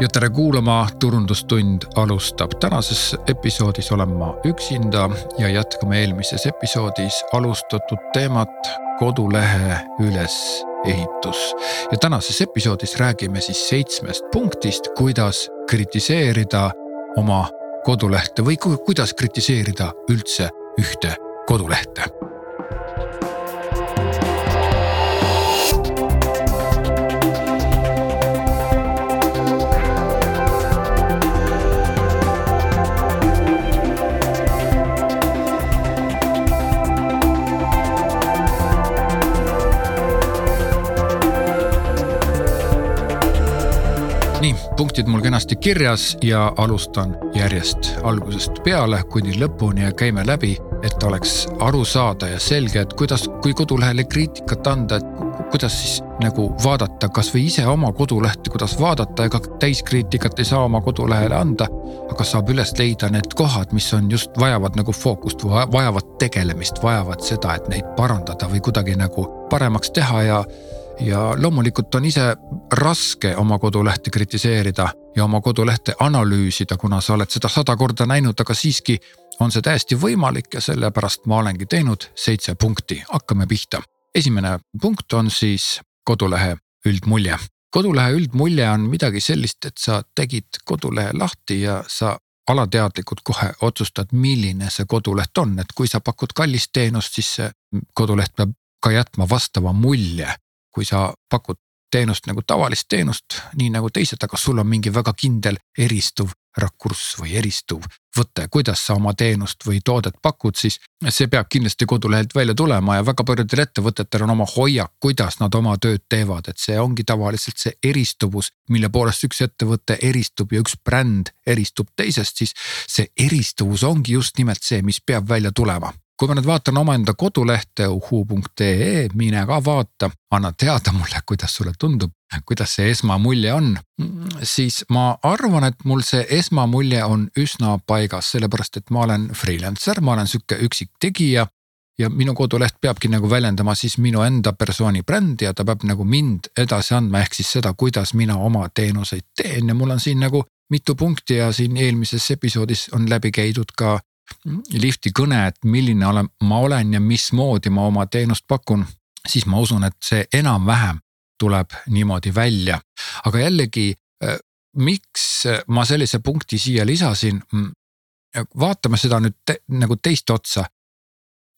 ja tere kuulama, Turundustund alustab. tänases episoodis olen ma üksinda ja jätkame eelmises episoodis alustatud teemat kodulehe ülesehitus. ja tänases episoodis räägime siis seitsmest punktist, kuidas kritiseerida oma kodulehte või kuidas kritiseerida üldse ühte kodulehte punktid mul kenasti kirjas ja alustan järjest algusest peale kuni lõpuni ja käime läbi, et oleks aru saada ja selge, et kuidas, kui kodulehele kriitikat anda, et kuidas siis nagu vaadata kasvõi ise oma kodulehte, kuidas vaadata, ega täiskriitikat ei saa oma kodulehele anda. aga saab üles leida need kohad, mis on just vajavad nagu fookust, vajavad tegelemist, vajavad seda, et neid parandada või kuidagi nagu paremaks teha ja ja loomulikult on ise raske oma kodulehte kritiseerida ja oma kodulehte analüüsida, kuna sa oled seda sada korda näinud, aga siiski on see täiesti võimalik ja sellepärast ma olengi teinud seitse punkti, hakkame pihta. esimene punkt on siis kodulehe üldmulje. kodulehe üldmulje on midagi sellist, et sa tegid kodulehe lahti ja sa alateadlikult kohe otsustad, milline see koduleht on, et kui sa pakud kallist teenust, siis see koduleht peab ka jätma vastava mulje kui sa pakud teenust nagu tavalist teenust, nii nagu teised, aga sul on mingi väga kindel eristuv rakurss või eristuv võte, kuidas sa oma teenust või toodet pakud, siis see peab kindlasti kodulehelt välja tulema ja väga paljudel ettevõtetel on oma hoiak, kuidas nad oma tööd teevad, et see ongi tavaliselt see eristuvus, mille poolest üks ettevõte eristub ja üks bränd eristub teisest, siis see eristuvus ongi just nimelt see, mis peab välja tulema kui ma nüüd vaatan omaenda kodulehte uhuu.ee, mine ka vaata, anna teada mulle, kuidas sulle tundub, kuidas see esmamulje on. siis ma arvan, et mul see esmamulje on üsna paigas, sellepärast et ma olen freelancer, ma olen sihuke üksik tegija ja minu koduleht peabki nagu väljendama siis minu enda persooni brändi ja ta peab nagu mind edasi andma, ehk siis seda, kuidas mina oma teenuseid teen. Ja mul on siin nagu mitu punkti ja siin eelmises episoodis on läbi käidud ka lifti kõne, et milline olen, ma olen ja mismoodi ma oma teenust pakun, siis ma usun, et see enam-vähem tuleb niimoodi välja. aga jällegi, äh, miks ma sellise punkti siia lisasin? Mm, vaatame seda nüüd te, nagu teist otsa.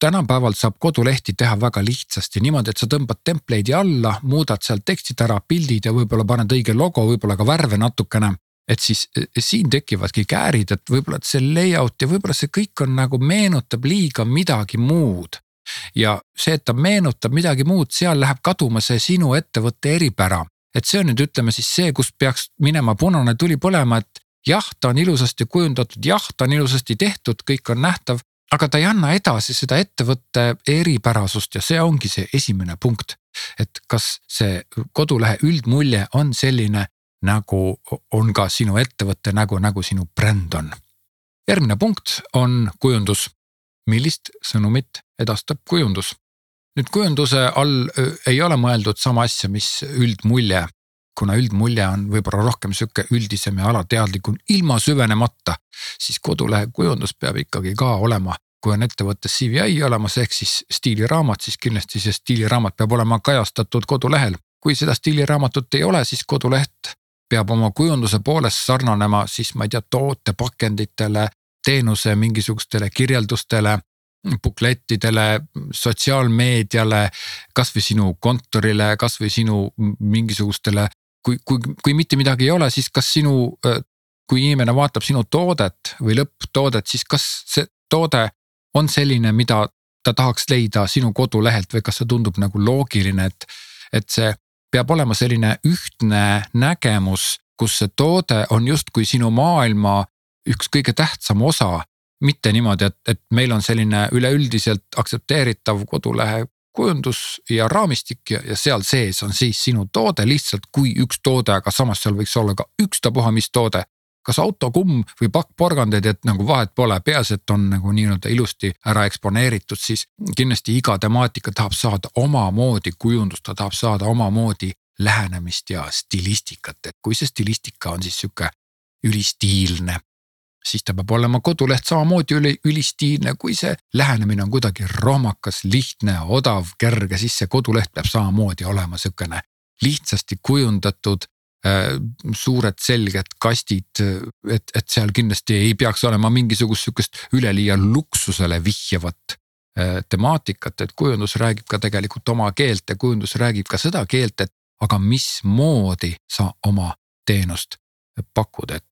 tänapäeval saab kodulehti teha väga lihtsasti niimoodi, et sa tõmbad template'i alla, muudad sealt tekstid ära, pildid ja võib-olla paned õige logo, võib-olla ka värve natukene et siis eh, siin tekivadki käärid, et võib-olla, et see layout ja võib-olla see kõik on nagu meenutab liiga midagi muud. ja see, et ta meenutab midagi muud, seal läheb kaduma see sinu ettevõtte eripära. et see on nüüd ütleme siis see, kus peaks minema punane tuli põlema, et jah, ta on ilusasti kujundatud, jah, ta on ilusasti tehtud, kõik on nähtav, aga ta ei anna edasi seda ettevõtte eripärasust ja see ongi see esimene punkt. et kas see kodulehe üldmulje on selline, nagu on ka sinu ettevõtte nägu, nagu sinu bränd on. järgmine punkt on kujundus. millist sõnumit edastab kujundus? nüüd kujunduse all ei ole mõeldud sama asja, mis üldmulje, kuna üldmulje on võib-olla rohkem sihuke üldisem ja alateadlikum ilma süvenemata, siis kodulehe kujundus peab ikkagi ka olema kui on ettevõttes CVI olemas, ehk siis stiiliraamat, siis kindlasti see stiiliraamat peab olema kajastatud kodulehel. kui seda stiiliraamatut ei ole, siis koduleht peab oma kujunduse poolest sarnanema siis ma ei tea, tootepakenditele, teenuse mingisugustele kirjeldustele, buklettidele, sotsiaalmeediale, kasvõi sinu kontorile, kasvõi sinu mingisugustele. kui, kui, kui mitte midagi ei ole, siis kas sinu, kui inimene vaatab sinu toodet või lõpptoodet, siis kas see toode on selline, mida ta tahaks leida sinu kodulehelt või kas see tundub nagu loogiline, et, et see peab olema selline ühtne nägemus, kus see toode on justkui sinu maailma üks kõige tähtsam osa. mitte niimoodi, et, et meil on selline üleüldiselt aktsepteeritav kodulehe kujundus ja raamistik ja, ja seal sees on siis sinu toode lihtsalt kui üks toode, aga samas seal võiks olla ka ükstapuha mis toode kas autokumm või pakk porgandeid, et nagu vahet pole, peaasi, et on nagu nii-öelda ilusti ära eksponeeritud, siis kindlasti iga temaatika tahab saada omamoodi kujundust, ta tahab saada omamoodi lähenemist ja stilistikat, et kui see stilistika on siis sihuke ülistiilne siis ta peab olema koduleht samamoodi üli, ülistiilne, kui see lähenemine on kuidagi rohmakas, lihtne, odav, kerge, siis see koduleht peab samamoodi olema sihukene lihtsasti kujundatud. Suured selged kastid, et, et seal kindlasti ei peaks olema mingisugust sihukest üleliia luksusele vihjavat äh, temaatikat, et kujundus räägib ka tegelikult oma keelt ja kujundus räägib ka seda keelt, et aga mismoodi sa oma teenust pakkuda, et,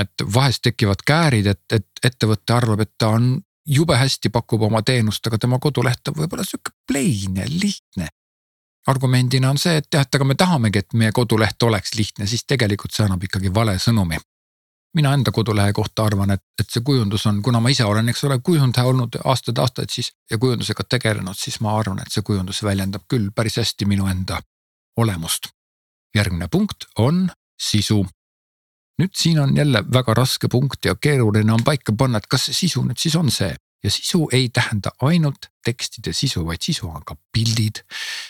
et vahest tekivad käärid, et, et ettevõte arvab, et ta on jube hästi pakub oma teenust, aga tema koduleht on võib-olla sihuke plain ja lihtne. Argumendina on see, et jah, et aga me tahamegi, et meie koduleht oleks lihtne, siis tegelikult see annab ikkagi vale sõnumi. mina enda kodulehe kohta arvan, et, et see kujundus on, kuna ma ise olen, eks ole, kujundaja olnud aastaid-aastaid siis ja kujundusega tegelenud, siis ma arvan, et see kujundus väljendab küll päris hästi minu enda olemust. järgmine punkt on sisu nüüd siin on jälle väga raske punkt ja keeruline on paika panna, et kas see sisu nüüd siis on see ja sisu ei tähenda ainult tekstide sisu, vaid sisu on ka pildid.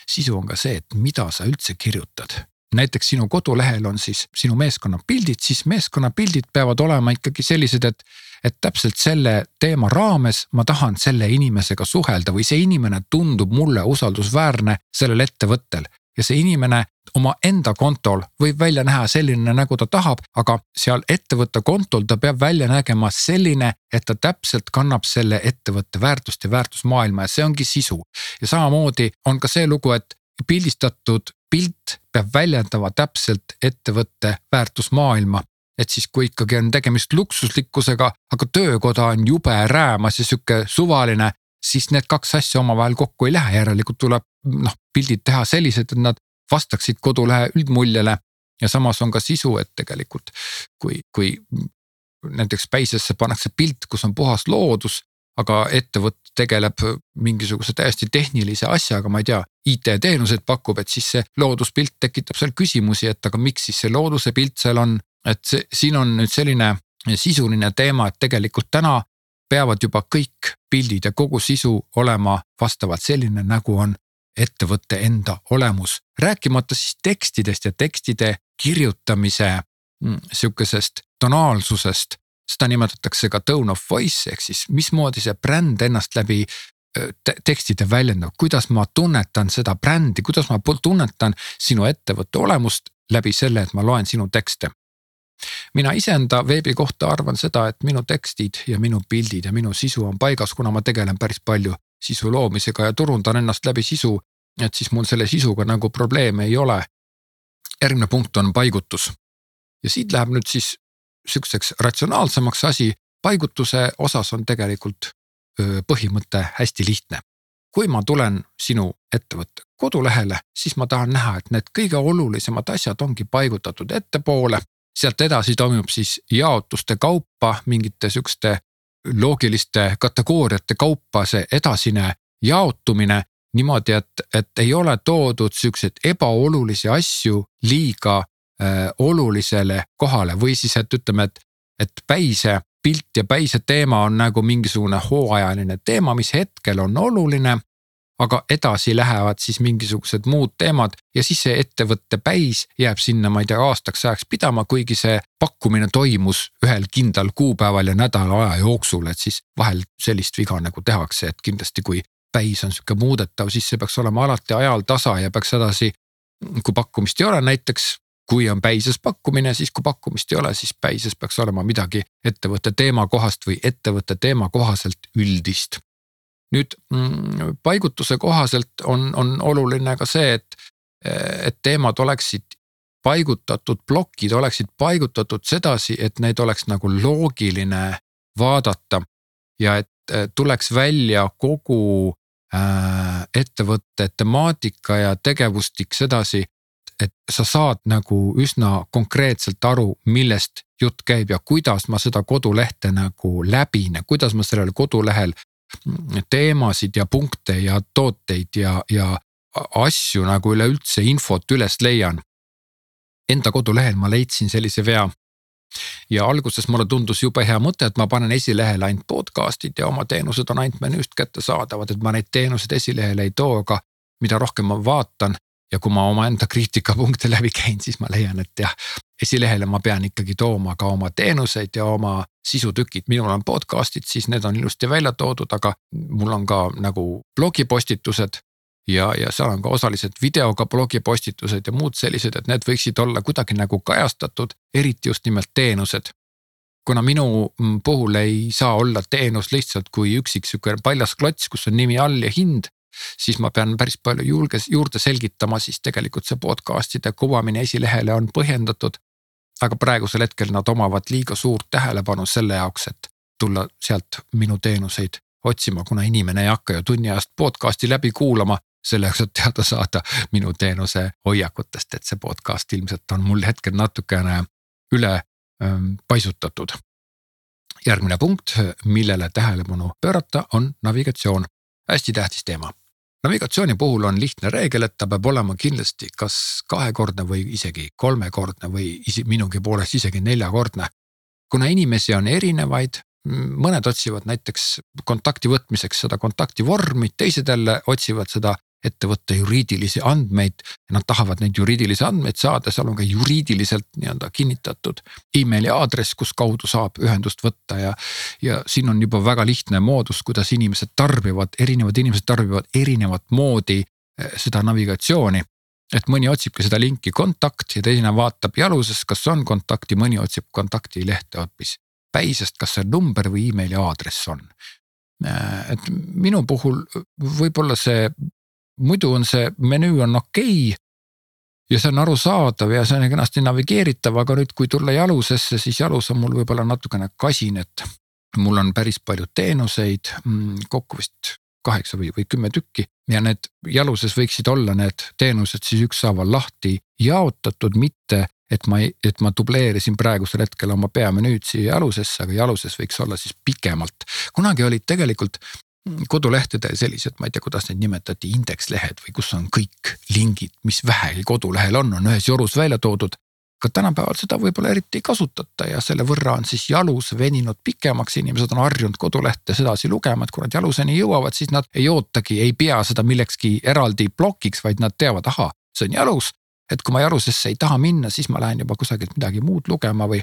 sisu on ka see, et mida sa üldse kirjutad. näiteks sinu kodulehel on siis sinu meeskonna pildid, siis meeskonna pildid peavad olema ikkagi sellised, et. et täpselt selle teema raames ma tahan selle inimesega suhelda või see inimene tundub mulle usaldusväärne sellel ettevõttel ja see inimene omaenda kontol võib välja näha selline, nagu ta tahab, aga seal ettevõtte kontol ta peab välja nägema selline, et ta täpselt kannab selle ettevõtte väärtust ja väärtusmaailma ja see ongi sisu. ja samamoodi on ka see lugu, et pildistatud pilt peab väljendama täpselt ettevõtte väärtusmaailma et siis, kui ikkagi on tegemist luksuslikkusega, aga töökoda on jube räämas ja sihuke suvaline, siis need kaks asja omavahel kokku ei lähe, järelikult tuleb noh, pildid teha sellised, et nad vastaksid kodulehe üldmuljele. ja samas on ka sisu, et tegelikult kui, kui näiteks Päisesse pannakse pilt, kus on puhas loodus, aga ettevõte tegeleb mingisuguse täiesti tehnilise asjaga, ma ei tea, IT-teenuseid pakub, et siis see looduspilt tekitab seal küsimusi, et aga miks siis see looduse pilt seal on. et see, siin on nüüd selline sisuline teema, et tegelikult täna peavad juba kõik pildid ja kogu sisu olema vastavalt selline, nagu on ettevõtte enda olemus. rääkimata siis tekstidest ja tekstide kirjutamise mm, sihukesest tonaalsusest. seda nimetatakse ka tone of voice ehk siis mismoodi see bränd ennast läbi te tekstide väljendab, kuidas ma tunnetan seda brändi, kuidas ma tunnetan sinu ettevõtte olemust läbi selle, et ma loen sinu tekste mina iseenda veebi kohta arvan seda, et minu tekstid ja minu pildid ja minu sisu on paigas, kuna ma tegelen päris palju sisu loomisega ja turundan ennast läbi sisu. et siis mul selle sisuga nagu probleeme ei ole. järgmine punkt on paigutus. ja siit läheb nüüd siis sihukeseks ratsionaalsemaks asi. paigutuse osas on tegelikult põhimõte hästi lihtne. kui ma tulen sinu ettevõtte kodulehele, siis ma tahan näha, et need kõige olulisemad asjad ongi paigutatud ettepoole sealt edasi toimub siis jaotuste kaupa mingite sihukeste loogiliste kategooriate kaupa see edasine jaotumine niimoodi, et, et ei ole toodud siukseid ebaolulisi asju liiga äh, olulisele kohale või siis, et ütleme, et, et päise pilt ja päise teema on nagu mingisugune hooajaline teema, mis hetkel on oluline aga edasi lähevad siis mingisugused muud teemad ja siis see ettevõtte päis jääb sinna, ma ei tea, aastaks ajaks pidama, kuigi see pakkumine toimus ühel kindlal kuupäeval ja nädala aja jooksul, et siis vahel sellist viga nagu tehakse, et kindlasti kui päis on sihuke muudetav, siis see peaks olema alati ajal tasa ja peaks edasi. kui pakkumist ei ole, näiteks kui on päises pakkumine, siis kui pakkumist ei ole, siis päises peaks olema midagi ettevõtte teema kohast või ettevõtte teema kohaselt üldist nüüd mm, paigutuse kohaselt on, on oluline ka see, et, et teemad oleksid paigutatud, plokid oleksid paigutatud sedasi, et neid oleks nagu loogiline vaadata. ja et tuleks välja kogu äh, ettevõtte temaatika ja tegevustik sedasi, et sa saad nagu üsna konkreetselt aru, millest jutt käib ja kuidas ma seda kodulehte nagu läbin kuidas ma sellel kodulehel teemasid ja punkte ja tooteid ja, ja asju nagu üleüldse infot üles leian. Enda kodulehel ma leidsin sellise vea. ja alguses mulle tundus jube hea mõte, et ma panen esilehele ainult podcast'id ja oma teenused on ainult menüüst kättesaadavad, et ma neid teenuseid esilehele ei too, aga mida rohkem ma vaatan, ja kui ma omaenda kriitikapunkte läbi käin, siis ma leian, et jah, esilehele ma pean ikkagi tooma ka oma teenuseid ja oma sisutükid, minul on podcast'id, siis need on ilusti välja toodud, aga mul on ka nagu blogipostitused. ja, ja seal on ka osaliselt videoga blogipostitused ja muud sellised, et need võiksid olla kuidagi nagu kajastatud, eriti just nimelt teenused kuna minu mm, puhul ei saa olla teenus lihtsalt kui üksik sihuke paljas klots, kus on nimi all ja hind. Siis ma pean päris palju julge, juurde selgitama, siis tegelikult see podcast'ide kuvamine esilehele on põhjendatud. aga praegusel hetkel nad omavad liiga suurt tähelepanu selle jaoks, et tulla sealt minu teenuseid otsima, kuna inimene ei hakka ju tunni ajast podcast'i läbi kuulama selleks, et teada saada minu teenuse hoiakutest, et see podcast ilmselt on mul hetkel natukene üle Ähm, paisutatud. järgmine punkt, millele tähelepanu pöörata, on navigatsioon, hästi tähtis teema. Navigatsiooni puhul on lihtne reegel, et ta peab olema kindlasti kas kahekordne või isegi kolmekordne või isi, minugi poolest isegi neljakordne. kuna inimesi on erinevaid, mõned otsivad näiteks kontakti võtmiseks seda kontakti vormi, teised jälle otsivad seda ette võtta juriidilisi andmeid. Nad tahavad neid juriidilisi andmeid saada, seal on ka juriidiliselt nii-öelda kinnitatud emaili aadress, kus kaudu saab ühendust võtta ja. ja siin on juba väga lihtne moodus, kuidas inimesed tarbivad, erinevad inimesed tarbivad erinevat moodi eh, seda navigatsiooni et mõni otsibki seda linki kontakt ja teine vaatab jaluses, kas on kontakti, mõni otsib kontaktilehte hoopis päisest, kas see number või emaili aadress on. Eh, et minu puhul võib-olla see muidu on see menüü on okei okay, ja see on arusaadav ja see on kenasti navigeeritav, aga nüüd, kui tulla jalusesse, siis jalus on mul võib-olla natukene kasin, et mul on päris palju teenuseid, mm, kokku vist kaheksa või, või kümme tükki ja need jaluses võiksid olla need teenused siis ükshaaval lahti jaotatud, mitte et ma, et ma dubleerisin praegusel hetkel oma peamenüüd siia jalusesse, aga jaluses võiks olla siis pikemalt. kunagi olid tegelikult kodulehtedel sellised, ma ei tea, kuidas neid nimetati, indekslehed või kus on kõik lingid, mis vähegi kodulehel on, on ühes jorus välja toodud. aga tänapäeval seda võib-olla eriti ei kasutata ja selle võrra on siis jalus veninud pikemaks, inimesed on harjunud kodulehte sedasi lugema, et kui nad jaluseni jõuavad, siis nad ei ootagi, ei pea seda millekski eraldi plokiks, vaid nad teavad, ahah, see on jalus. et kui ma jalusesse ei taha minna, siis ma lähen juba kusagilt midagi muud lugema või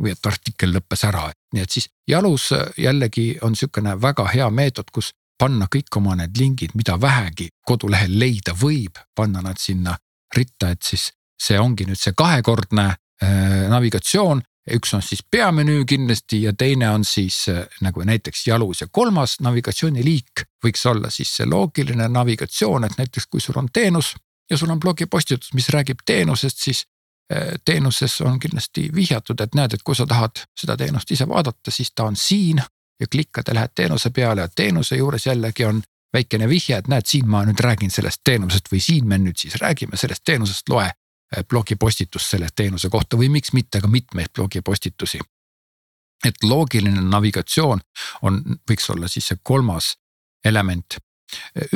või et artikkel lõppes ära, nii et siis jalus jällegi on sihukene väga hea meetod, kus panna kõik oma need lingid, mida vähegi kodulehel leida võib, panna nad sinna ritta, et siis see ongi nüüd see kahekordne äh, navigatsioon. üks on siis peamenüü kindlasti ja teine on siis äh, nagu näiteks jalus ja kolmas navigatsiooniliik võiks olla siis see loogiline navigatsioon, et näiteks kui sul on teenus ja sul on blogipostitus, mis räägib teenusest, siis teenuses on kindlasti vihjatud, et näed, et kui sa tahad seda teenust ise vaadata, siis ta on siin ja klikkad ja lähed teenuse peale ja teenuse juures jällegi on väikene vihje, et näed, siin ma nüüd räägin sellest teenusest või siin me nüüd siis räägime sellest teenusest, loe eh, blogipostitust selle teenuse kohta või miks mitte ka mitmeid blogipostitusi. et loogiline navigatsioon on, võiks olla siis see kolmas element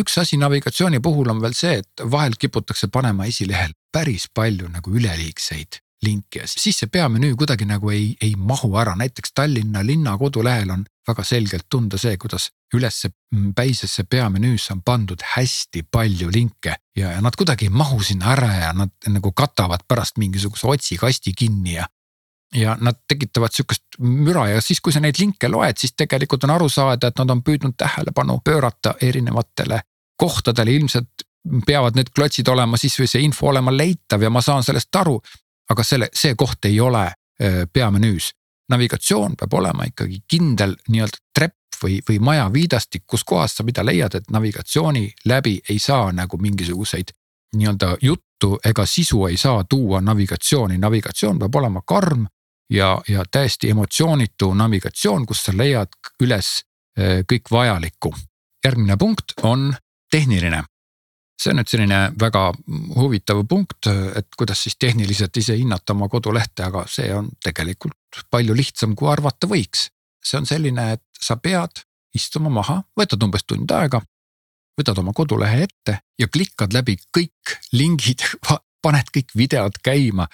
üks asi navigatsiooni puhul on veel see, et vahel kiputakse panema esilehel päris palju nagu üleliigseid linke ja siis see peamenüü kuidagi nagu ei, ei mahu ära, näiteks Tallinna linna kodulehel on väga selgelt tunda see, kuidas ülesse päisesse peamenüüsse on pandud hästi palju linke ja, ja nad kuidagi ei mahu sinna ära ja nad nagu katavad pärast mingisuguse otsikasti kinni ja ja nad tekitavad sihukest müra ja siis, kui sa neid linke loed, siis tegelikult on aru saada, et nad on püüdnud tähelepanu pöörata erinevatele kohtadele, ilmselt peavad need klotsid olema siis või see info olema leitav ja ma saan sellest aru. aga selle, see koht ei ole peamenüüs. navigatsioon peab olema ikkagi kindel nii-öelda trepp või, või maja viidastik, kus kohas sa mida leiad, et navigatsiooni läbi ei saa nagu mingisuguseid nii-öelda juttu ega sisu ei saa tuua navigatsiooni, navigatsioon peab olema karm ja, ja täiesti emotsioonitu navigatsioon, kus sa leiad üles eh, kõik vajalikku. järgmine punkt on tehniline. see on nüüd selline väga huvitav punkt, et kuidas siis tehniliselt ise hinnata oma kodulehte, aga see on tegelikult palju lihtsam, kui arvata võiks. see on selline, et sa pead istuma maha, võtad umbes tund aega võtad oma kodulehe ette ja klikkad läbi kõik lingid paned kõik videod käima,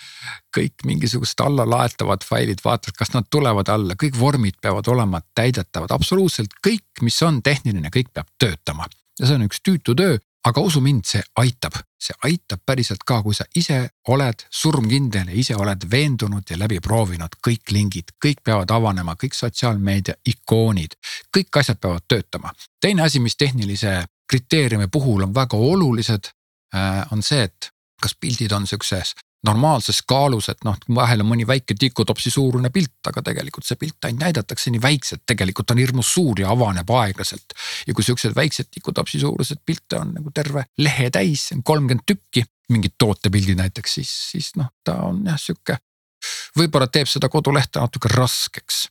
kõik mingisugused allalaetavad failid, vaatad, kas nad tulevad alla, kõik vormid peavad olema täidetavad, absoluutselt kõik, mis on tehniline, kõik peab töötama. ja see on üks tüütu töö, aga usu mind, see aitab, see aitab päriselt ka, kui sa ise oled surmkindel ja ise oled veendunud ja läbi proovinud kõik lingid, kõik peavad avanema, kõik sotsiaalmeedia ikoonid, kõik asjad peavad töötama. teine asi, mis tehnilise kriteeriumi puhul on väga olulised, äh, on see, et kas pildid on siukses normaalses kaalus, et noh, vahel on mõni väike tikutopsi suurune pilt, aga tegelikult see pilt ainult näidatakse nii väikselt, tegelikult on hirmus suur ja avaneb aeglaselt. ja kui siuksed väiksed tikutopsi suurused pilte on nagu terve lehe täis, kolmkümmend tükki, mingid tootepildid näiteks, siis, siis noh, ta on jah sihuke. võib-olla teeb seda kodulehte natuke raskeks.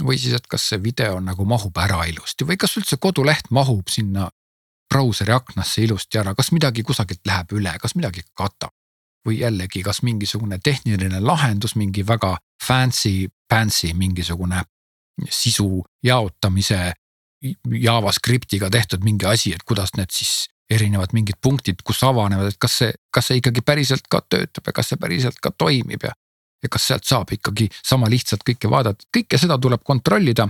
või siis, et kas see video nagu mahub ära ilusti või kas üldse koduleht mahub sinna brauseri aknasse ilusti ära, kas midagi kusagilt läheb üle, kas midagi katab või jällegi, kas mingisugune tehniline lahendus, mingi väga fancy, fancy mingisugune sisu jaotamise JavaScriptiga tehtud mingi asi, et kuidas need siis erinevad mingid punktid, kus avanevad, et kas see, kas see ikkagi päriselt ka töötab ja kas see päriselt ka toimib ja. ja kas sealt saab ikkagi sama lihtsalt kõike vaadata, kõike seda tuleb kontrollida.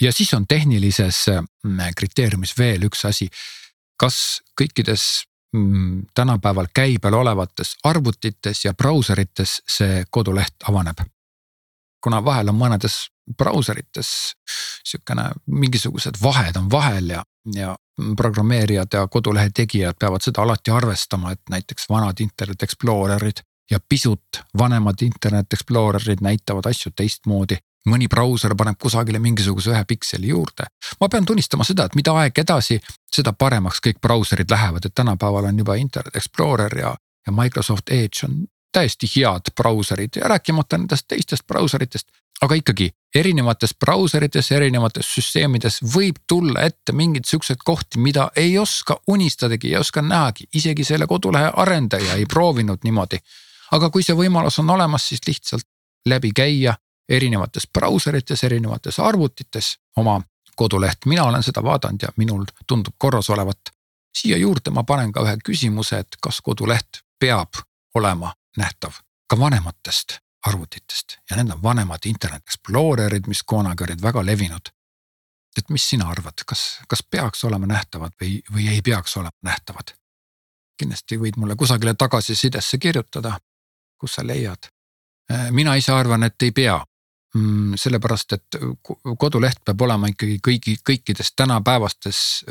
ja siis on tehnilises mm, kriteeriumis veel üks asi. Kas kõikides Mm, tänapäeval käibel olevates arvutites ja brauserites see koduleht avaneb. kuna vahel on mõnedes brauserites sihukene mingisugused vahed on vahel ja, ja programmeerijad ja kodulehe tegijad peavad seda alati arvestama, et näiteks vanad Internet Explorerid ja pisut vanemad Internet Explorerid näitavad asju teistmoodi mõni brauser paneb kusagile mingisuguse ühe pikseli juurde. ma pean tunnistama seda, et mida aeg edasi, seda paremaks kõik brauserid lähevad, et tänapäeval on juba Internet Explorer ja, ja Microsoft Edge on täiesti head brauserid ja rääkimata nendest teistest brauseritest. aga ikkagi erinevates brauserites, erinevates süsteemides võib tulla ette mingeid siukseid kohti, mida ei oska unistadagi, ei oska nähagi, isegi selle kodulehe arendaja ei proovinud niimoodi. aga kui see võimalus on olemas, siis lihtsalt läbi käia erinevates brauserites, erinevates arvutites oma koduleht, mina olen seda vaadanud ja minul tundub korras olevat. siia juurde ma panen ka ühe küsimuse, et kas koduleht peab olema nähtav ka vanematest arvutitest ja need on vanemad Internet Explorerid, mis kunagi olid väga levinud. et mis sina arvad, kas, kas peaks olema nähtavad või, või ei peaks olema nähtavad? kindlasti võid mulle kusagile tagasisidesse kirjutada, kus sa leiad. mina ise arvan, et ei pea sellepärast, et koduleht peab olema ikkagi kõigi, kõikides tänapäevastes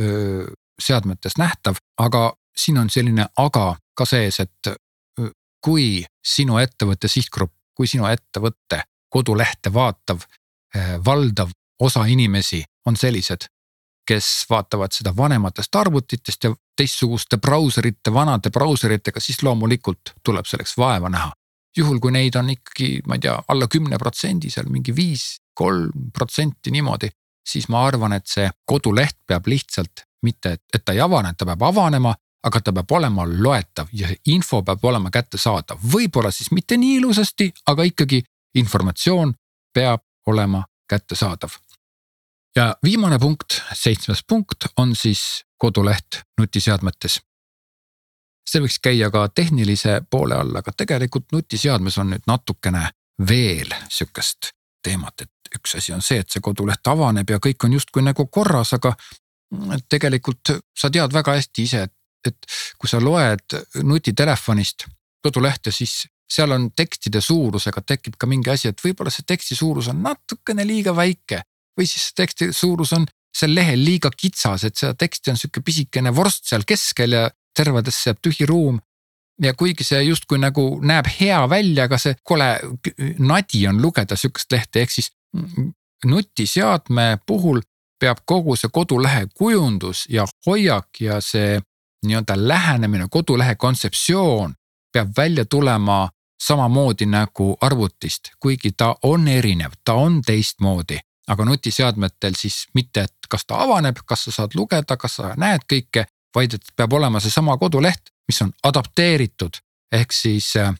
seadmetes nähtav, aga siin on selline aga ka sees, et kui sinu ettevõtte sihtgrupp, kui sinu ettevõtte kodulehte vaatav valdav osa inimesi on sellised, kes vaatavad seda vanematest arvutitest ja teistsuguste brauserite, vanade brauseritega, siis loomulikult tuleb selleks vaeva näha juhul, kui neid on ikkagi, ma ei tea, alla kümne protsendi seal mingi viis, kolm protsenti niimoodi. siis ma arvan, et see koduleht peab lihtsalt mitte, et ta ei avane, ta peab avanema, aga ta peab olema loetav ja see info peab olema kättesaadav, võib-olla siis mitte nii ilusasti, aga ikkagi informatsioon peab olema kättesaadav. ja viimane punkt, seitsmes punkt on siis koduleht nutiseadmetes see võiks käia ka tehnilise poole all, aga tegelikult nutiseadmes on nüüd natukene veel sihukest teemat, et üks asi on see, et see koduleht avaneb ja kõik on justkui nagu korras, aga tegelikult sa tead väga hästi ise, et, et kui sa loed nutitelefonist kodulehte, siis seal on tekstide suurusega tekib ka mingi asi, et võib-olla see teksti suurus on natukene liiga väike või siis teksti suurus on seal lehel liiga kitsas, et seda teksti on sihuke pisikene vorst seal keskel ja servadesse jääb tühi ruum. ja kuigi see justkui nagu näeb hea välja, aga see kole nadi on lugeda sihukest lehte, ehk siis nutiseadme puhul peab kogu see kodulehe kujundus ja hoiak ja see nii-öelda lähenemine, kodulehe kontseptsioon peab välja tulema samamoodi nagu arvutist, kuigi ta on erinev, ta on teistmoodi aga nutiseadmetel siis mitte, et kas ta avaneb, kas sa saad lugeda, kas sa näed kõike, vaid et peab olema seesama koduleht, mis on adapteeritud ehk siis äh,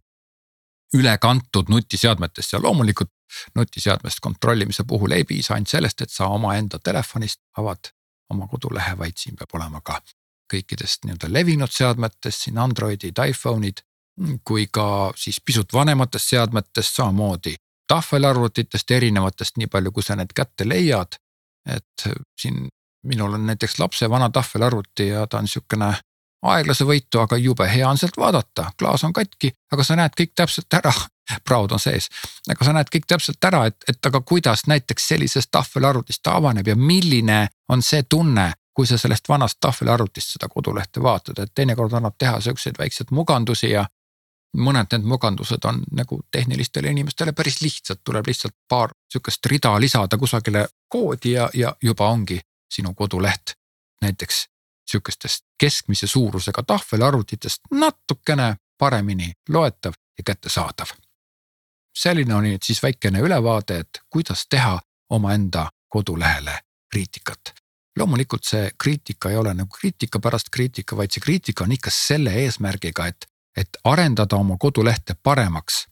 üle kantud nutiseadmetesse ja loomulikult nutiseadmest kontrollimise puhul ei piisa ainult sellest, et sa omaenda telefonist avad oma kodulehe, vaid siin peab olema ka kõikidest nii-öelda levinud seadmetest siin Androidid, iPhone'id kui ka siis pisut vanematest seadmetest, samamoodi tahvelarvutitest erinevatest, nii palju kui sa need kätte leiad. et siin minul on näiteks lapse vana tahvelarvuti ja ta on sihukene aeglasevõitu, aga jube hea on sealt vaadata, klaas on katki, aga sa näed kõik täpselt ära. Proud on sees, aga sa näed kõik täpselt ära, et, et aga kuidas näiteks sellisest tahvelarvutist ta avaneb ja milline on see tunne, kui sa sellest vanast tahvelarvutist seda kodulehte vaatad, et teinekord annab teha siukseid väikseid mugandusi ja mõned need mugandused on nagu tehnilistele inimestele päris lihtsad, tuleb lihtsalt paar sihukest rida lisada kusagile koodi ja, ja juba ongi sinu koduleht. näiteks sihukestest keskmise suurusega tahvelarvutitest natukene paremini loetav ja kättesaadav. selline oli nüüd siis väikene ülevaade, et kuidas teha omaenda kodulehele kriitikat. loomulikult see kriitika ei ole nagu kriitika pärast kriitika, vaid see kriitika on ikka selle eesmärgiga, et et arendada oma kodulehte paremaks.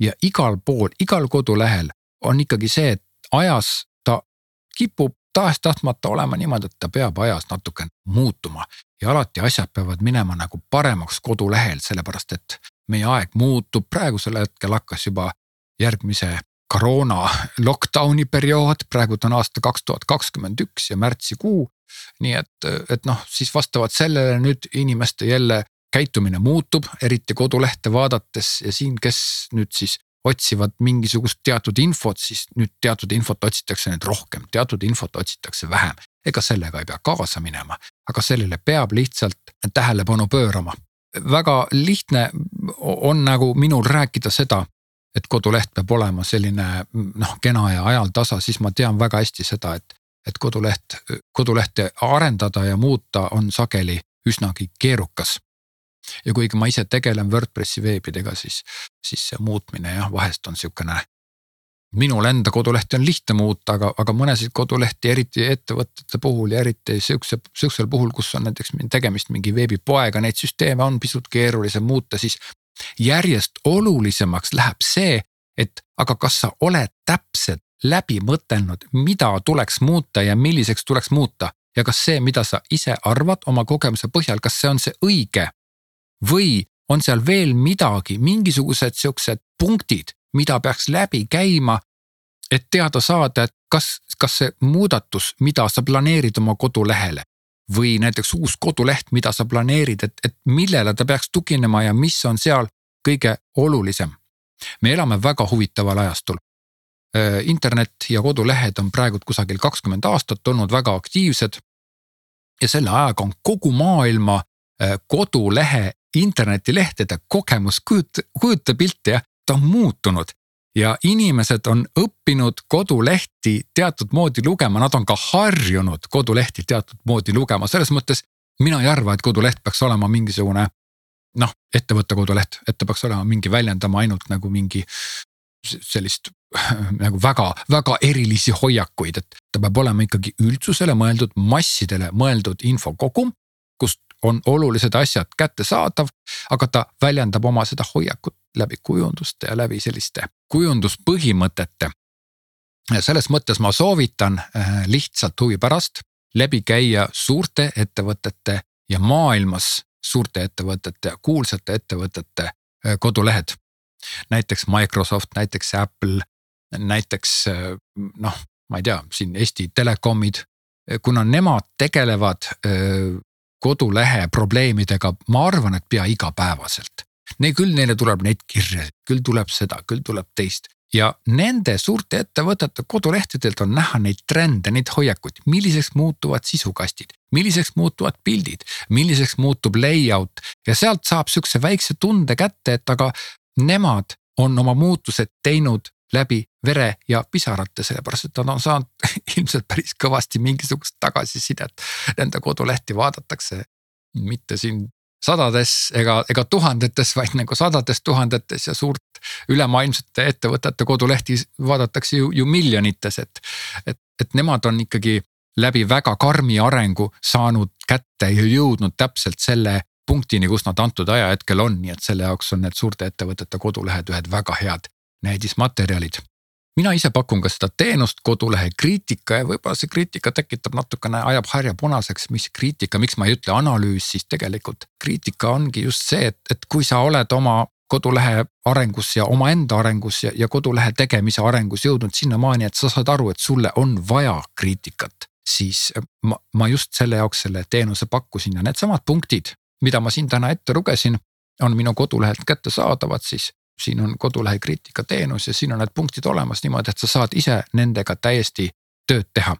ja igal pool, igal kodulehel on ikkagi see, et ajas ta kipub tahes-tahtmata olema niimoodi, et ta peab ajas natuke muutuma. Ja alati asjad peavad minema nagu paremaks kodulehel, sellepärast et meie aeg muutub, praegusel hetkel hakkas juba järgmise koroona lockdown'i periood, praegu on aasta kaks tuhat kakskümmend üks ja märtsikuu. nii et, et noh, siis vastavalt sellele nüüd inimeste jälle käitumine muutub, eriti kodulehte vaadates. Ja siin, kes nüüd siis otsivad mingisugust teatud infot, siis nüüd teatud infot otsitakse nüüd rohkem, teatud infot otsitakse vähem. ega sellega ei pea kaasa minema, aga sellele peab lihtsalt tähelepanu pöörama. väga lihtne on nagu minul rääkida seda, et koduleht peab olema selline noh, kena ja ajal tasa, siis ma tean väga hästi seda, et, et koduleht, kodulehte arendada ja muuta on sageli üsnagi keerukas ja kuigi ma ise tegelen Wordpressi veebidega, siis, siis see muutmine jah, vahest on sihukene. minul enda kodulehti on lihtne muuta, aga, aga mõnesid kodulehti, eriti ettevõtete puhul ja eriti sihukese, sihukesel puhul, kus on näiteks tegemist mingi veebipoega, neid süsteeme on pisut keerulisem muuta, siis. järjest olulisemaks läheb see, et aga kas sa oled täpselt läbi mõtelnud, mida tuleks muuta ja milliseks tuleks muuta ja kas see, mida sa ise arvad oma kogemuse põhjal, kas see on see õige või on seal veel midagi, mingisugused siuksed punktid, mida peaks läbi käima. et teada saada, et kas, kas see muudatus, mida sa planeerid oma kodulehele või näiteks uus koduleht, mida sa planeerid, et, et millele ta peaks tuginema ja mis on seal kõige olulisem. me elame väga huvitaval ajastul. Äh, internet ja kodulehed on praegu kusagil kakskümmend aastat olnud väga aktiivsed. ja selle ajaga on kogu maailma kodulehe internetilehtede kogemus, kujuta, kujuta pilti jah, ta on muutunud ja inimesed on õppinud kodulehti teatud moodi lugema, nad on ka harjunud kodulehti teatud moodi lugema, selles mõttes mina ei arva, et koduleht peaks olema mingisugune noh, ettevõtte koduleht, et ta peaks olema mingi väljendama ainult nagu mingi sellist nagu väga-väga erilisi hoiakuid, et ta peab olema ikkagi üldsusele mõeldud, massidele mõeldud infokogum, kust on olulised asjad kättesaadav, aga ta väljendab oma seda hoiakut läbi kujunduste ja läbi selliste kujunduspõhimõtete. selles mõttes ma soovitan äh, lihtsalt huvi pärast läbi käia suurte ettevõtete ja maailmas suurte ettevõtete ja kuulsate ettevõtete äh, kodulehed. näiteks Microsoft, näiteks Apple, näiteks äh, noh, ma ei tea, siin Eesti Telekomid kuna nemad tegelevad kodulehe probleemidega, ma arvan, et pea igapäevaselt. Neil küll, neile tuleb neid kirjasid, küll tuleb seda, küll tuleb teist. Ja nende suurte ettevõtete kodulehtedelt on näha neid trende, neid hoiakuid, milliseks muutuvad sisukastid, milliseks muutuvad pildid, milliseks muutub layout? Ja sealt saab sihukese väikse tunde kätte, et aga nemad on oma muutused teinud läbi vere ja pisarate, sellepärast et nad on saanud ilmselt päris kõvasti mingisugust tagasisidet. Nende kodulehti vaadatakse mitte siin sadades ega, ega tuhandetes, vaid nagu sadades tuhandetes ja suurt ülemaailmsete ettevõtete kodulehti vaadatakse ju, ju miljonites, et. et, et nemad on ikkagi läbi väga karmi arengu saanud kätte ja jõudnud täpselt selle punktini, kus nad antud ajahetkel on, nii et selle jaoks on need suurte ettevõtete kodulehed ühed väga head näidismaterjalid. mina ise pakun ka seda teenust, kodulehe kriitika ja võib-olla see kriitika tekitab natukene, ajab harja punaseks, mis kriitika, miks ma ei ütle analüüs, siis tegelikult kriitika ongi just see, et, et kui sa oled oma kodulehe arengus ja omaenda arengus ja, ja kodulehe tegemise arengus jõudnud sinnamaani, et sa saad aru, et sulle on vaja kriitikat. siis ma, ma just selle jaoks selle teenuse pakkusin ja needsamad punktid, mida ma siin täna ette lugesin, on minu kodulehelt kättesaadavad, siis siin on kodulehe kriitikateenus ja siin on need punktid olemas niimoodi, et sa saad ise nendega täiesti tööd teha.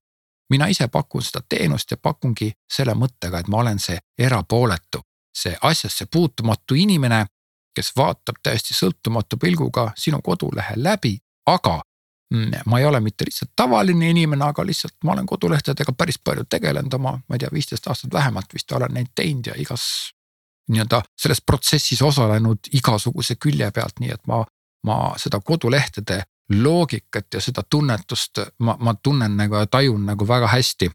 mina ise pakun seda teenust ja pakungi selle mõttega, et ma olen see erapooletu, see asjasse puutumatu inimene, kes vaatab täiesti sõltumatu pilguga sinu kodulehe läbi, aga mm, ma ei ole mitte lihtsalt tavaline inimene, aga lihtsalt ma olen kodulehtedega päris palju tegelenud oma, ma ei tea, viisteist aastat vähemalt vist olen neid teinud ja igas nii-öelda selles protsessis osalenud igasuguse külje pealt, nii et ma, ma seda kodulehtede loogikat ja seda tunnetust ma, ma tunnen nagu ja tajun nagu väga hästi.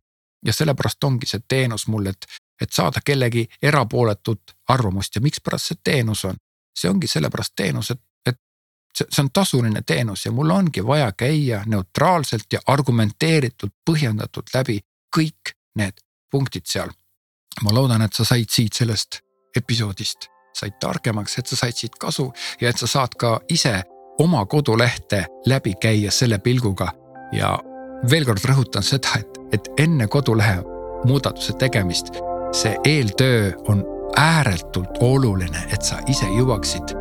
ja sellepärast ongi see teenus mul, et, et saada kellegi erapooletut arvamust ja mikspärast see teenus on. see ongi sellepärast teenus, et, et see, see on tasuline teenus ja mul ongi vaja käia neutraalselt ja argumenteeritult põhjendatult läbi kõik need punktid seal. ma loodan, et sa said siit sellest episoodist said targemaks, et sa said siit kasu ja et sa saad ka ise oma kodulehte läbi käia selle pilguga. ja veel kord rõhutan seda, et, et enne kodulehe muudatuse tegemist, see eeltöö on ääretult oluline, et sa ise jõuaksid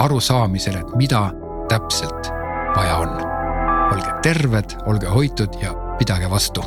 arusaamisele, et mida täpselt vaja on. olge terved, olge hoitud ja pidage vastu